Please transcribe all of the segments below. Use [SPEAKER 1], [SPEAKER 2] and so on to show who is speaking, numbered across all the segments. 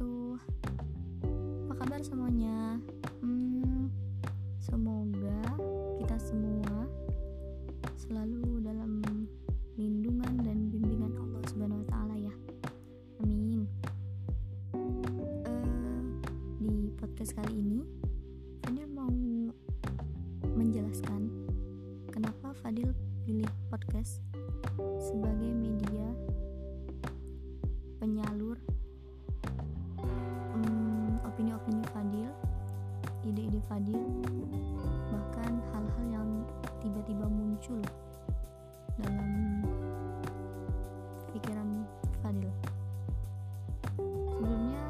[SPEAKER 1] wabarakatuh Apa kabar semuanya? Hmm, semoga kita semua selalu dalam lindungan dan bimbingan Allah Subhanahu wa taala ya. Amin. Eh, di podcast kali ini Fadil mau menjelaskan kenapa Fadil pilih podcast sebagai media penyalur Fadil, bahkan hal-hal yang tiba-tiba muncul dalam pikiran Fadil. Sebelumnya,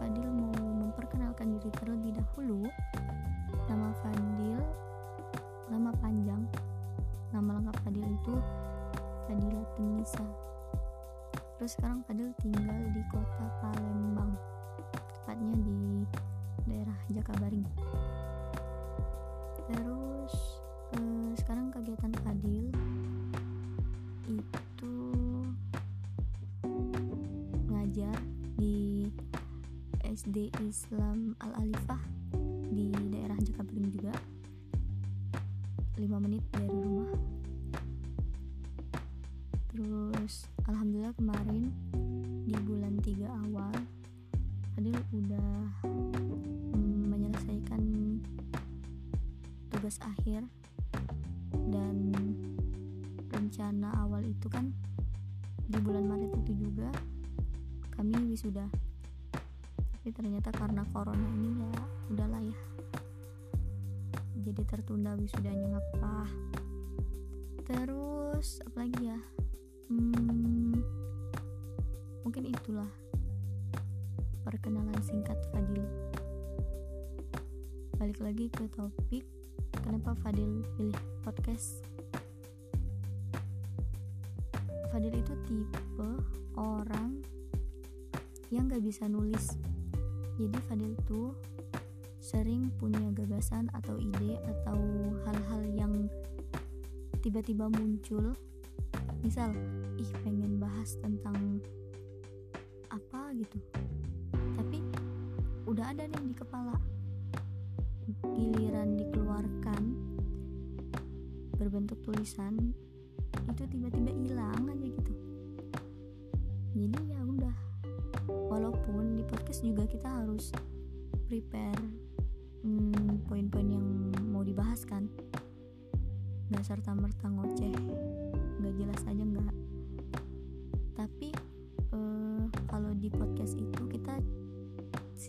[SPEAKER 1] Fadil mau memperkenalkan diri terlebih dahulu. Nama Fadil, nama panjang, nama lengkap Fadil itu Fadila Tunisa. Terus sekarang Fadil tinggal di kota Palembang, tepatnya di daerah Jakabaring. Terus eh, sekarang kegiatan Fadil itu ngajar di SD Islam Al Alifah di daerah Jakabaring juga 5 menit dari rumah terus alhamdulillah kemarin di bulan 3 awal Fadil udah mm, menyelesaikan tugas akhir dan rencana awal itu kan di bulan Maret itu juga kami wisuda. Tapi ternyata karena corona ini ya udahlah ya. Jadi tertunda wisudanya ngapa terus apalagi ya? Hmm, mungkin itulah perkenalan singkat Fadil. Balik lagi ke topik kenapa Fadil pilih podcast? Fadil itu tipe orang yang gak bisa nulis. Jadi Fadil tuh sering punya gagasan atau ide atau hal-hal yang tiba-tiba muncul. Misal ih pengen bahas tentang apa? gitu udah ada nih di kepala. Giliran dikeluarkan berbentuk tulisan itu tiba-tiba hilang aja gitu. Jadi ya udah. Walaupun di podcast juga kita harus prepare hmm, poin-poin yang mau dibahas kan. Nggak serta merta ngoceh nggak jelas aja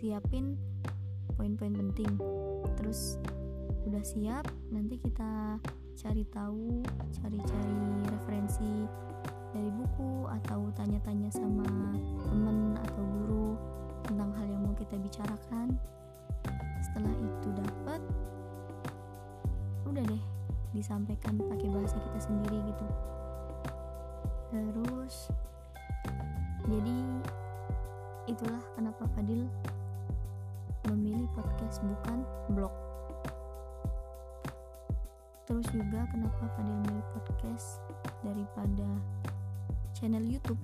[SPEAKER 1] siapin poin-poin penting. Terus udah siap nanti kita cari tahu cari-cari referensi dari buku atau tanya-tanya sama temen atau guru tentang hal yang mau kita bicarakan. Setelah itu dapat udah deh disampaikan pakai bahasa kita sendiri gitu. Terus jadi itulah kenapa Fadil bukan blog. Terus juga kenapa Fadil memilih podcast daripada channel YouTube?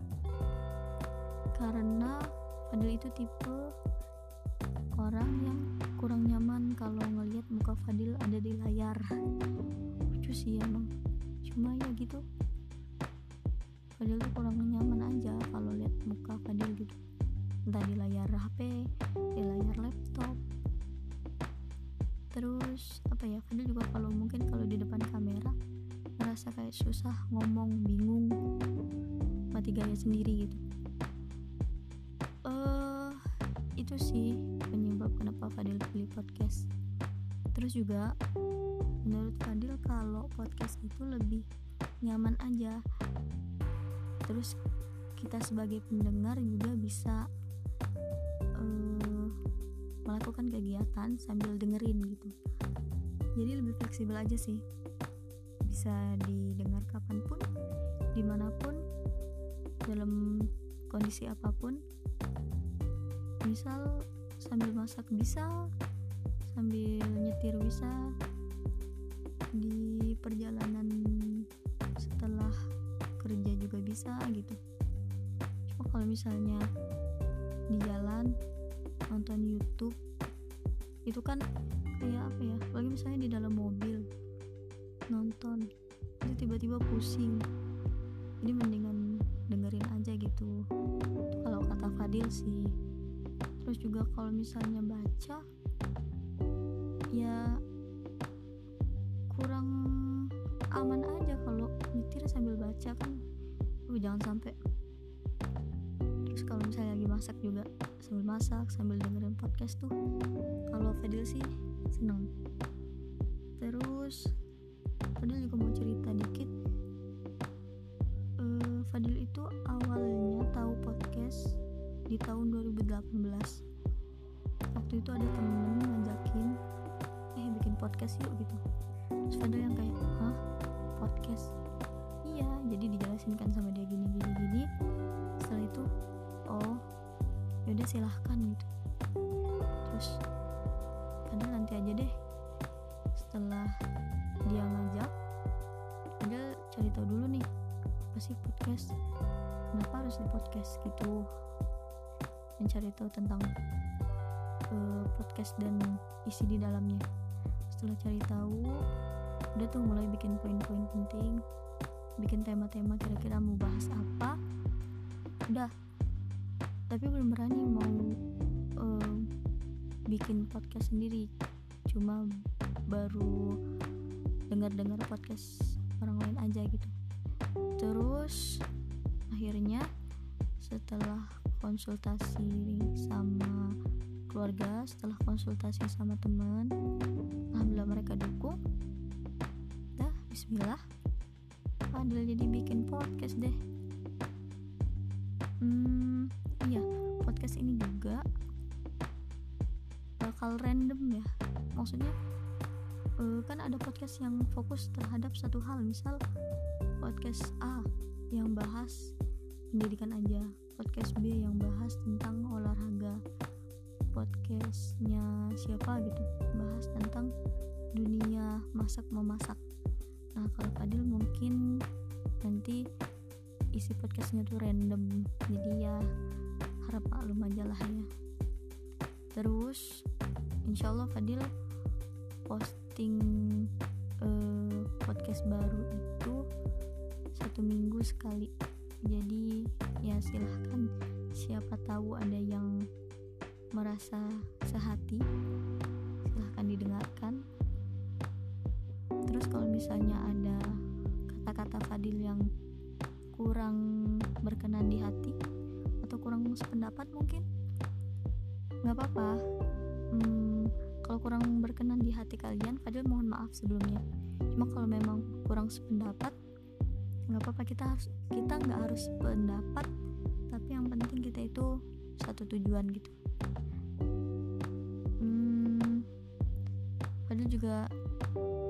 [SPEAKER 1] Karena Fadil itu tipe orang yang kurang nyaman kalau ngelihat muka Fadil ada di layar. Lucu sih emang. Cuma ya gitu. Fadil tuh kurang nyaman aja kalau lihat muka Fadil gitu. Entah di layar HP di layar laptop terus apa ya Fadil juga kalau mungkin kalau di depan kamera ngerasa kayak susah ngomong bingung mati gaya sendiri gitu. Eh itu sih penyebab kenapa Fadil pilih podcast. Terus juga menurut Fadil kalau podcast itu lebih nyaman aja. Terus kita sebagai pendengar juga bisa uh, melakukan kegiatan sambil dengerin gitu. Jadi lebih fleksibel aja sih. Bisa didengar kapan pun di mana pun dalam kondisi apa pun. Misal sambil masak bisa sambil nyetir bisa. Di perjalanan setelah kerja juga bisa gitu. Cuma kalau misalnya di jalan nonton YouTube itu kan kayak apa ya lagi misalnya di dalam mobil nonton itu tiba-tiba pusing jadi mendingan dengerin aja gitu. Kalau kata Fadil sih terus juga kalau misalnya baca ya kurang aman aja kalau nyetir sambil baca kan. Uh, jangan sampai. Terus kalau misalnya lagi masak juga sambil masak sambil dengerin podcast tuh kalau Fadil sih seneng. Terus Fadil juga mau cerita dikit. Uh, Fadil itu awalnya tahu podcast di tahun 2018 waktu itu ada temen ngajakin eh bikin podcast yuk gitu. Terus Fadil yang kayak hah? Podcast? Iya jadi dijelasin kan sama dia gini gini gini. Setelah itu yaudah silahkan gitu. Terus Fadil nanti aja deh. Setelah dia ngajak Fadil cari tahu dulu nih apa sih podcast? Kenapa harus di podcast gitu? Mencari tahu tentang uh, podcast dan isi di dalamnya. Setelah cari tahu udah tuh mulai bikin poin-poin penting bikin tema-tema kira-kira mau bahas apa. Udah tapi belum berani mau uh, bikin podcast sendiri. Cuma baru dengar-dengar podcast orang lain aja gitu. Terus akhirnya setelah konsultasi sama keluarga setelah konsultasi sama teman alhamdulillah mereka dukung. Dah Bismillah. Fadil jadi bikin podcast deh. Hmm iya podcast ini juga bakal random ya. Maksudnya uh, kan ada podcast yang fokus terhadap satu hal. Misal podcast A yang bahas pendidikan aja podcast B yang bahas tentang olahraga podcastnya siapa gitu bahas tentang dunia masak memasak. Nah kalau Fadil mungkin nanti isi podcastnya tuh random. Jadi ya harap maklum aja ya. Terus insyaallah Fadil posting uh, podcast baru itu satu minggu sekali. Jadi ya silahkan. Siapa tahu ada yang merasa sehati silahkan didengarkan. Terus kalau misalnya ada kata-kata Fadil yang kurang berkenan di hati kurang sependapat mungkin. Nggak apa-apa. Hmm, kalau kurang berkenan di hati kalian Fadil mohon maaf sebelumnya. Cuma kalau memang kurang sependapat nggak apa-apa. Kita harus kita nggak harus pendapat tapi yang penting kita itu satu tujuan gitu. Hmm, Fadil juga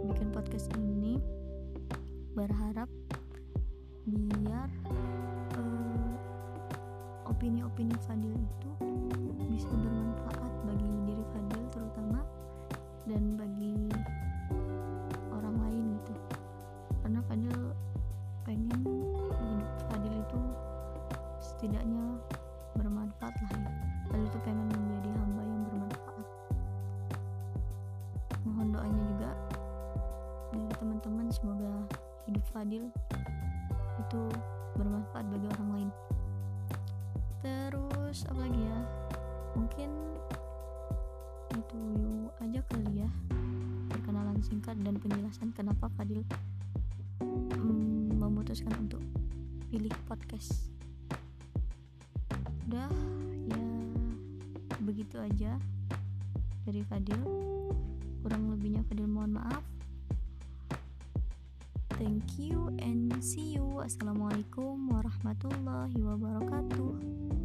[SPEAKER 1] bikin podcast ini berharap opini-opini Fadil itu bisa bermanfaat bagi diri Fadil terutama dan bagi orang lain gitu. Karena Fadil pengen hidup Fadil itu setidaknya bermanfaat lah ya. Fadil itu pengen menjadi hamba yang bermanfaat. Mohon doanya juga dari teman-teman semoga hidup Fadil itu bermanfaat bagi orang lain terus apa lagi ya? Mungkin itu aja kali ya. Perkenalan singkat dan penjelasan kenapa Fadil mm, memutuskan untuk pilih podcast. Udah ya begitu aja dari Fadil. Kurang lebihnya Fadil mohon maaf thank you and see you. Assalamualaikum warahmatullahi wabarakatuh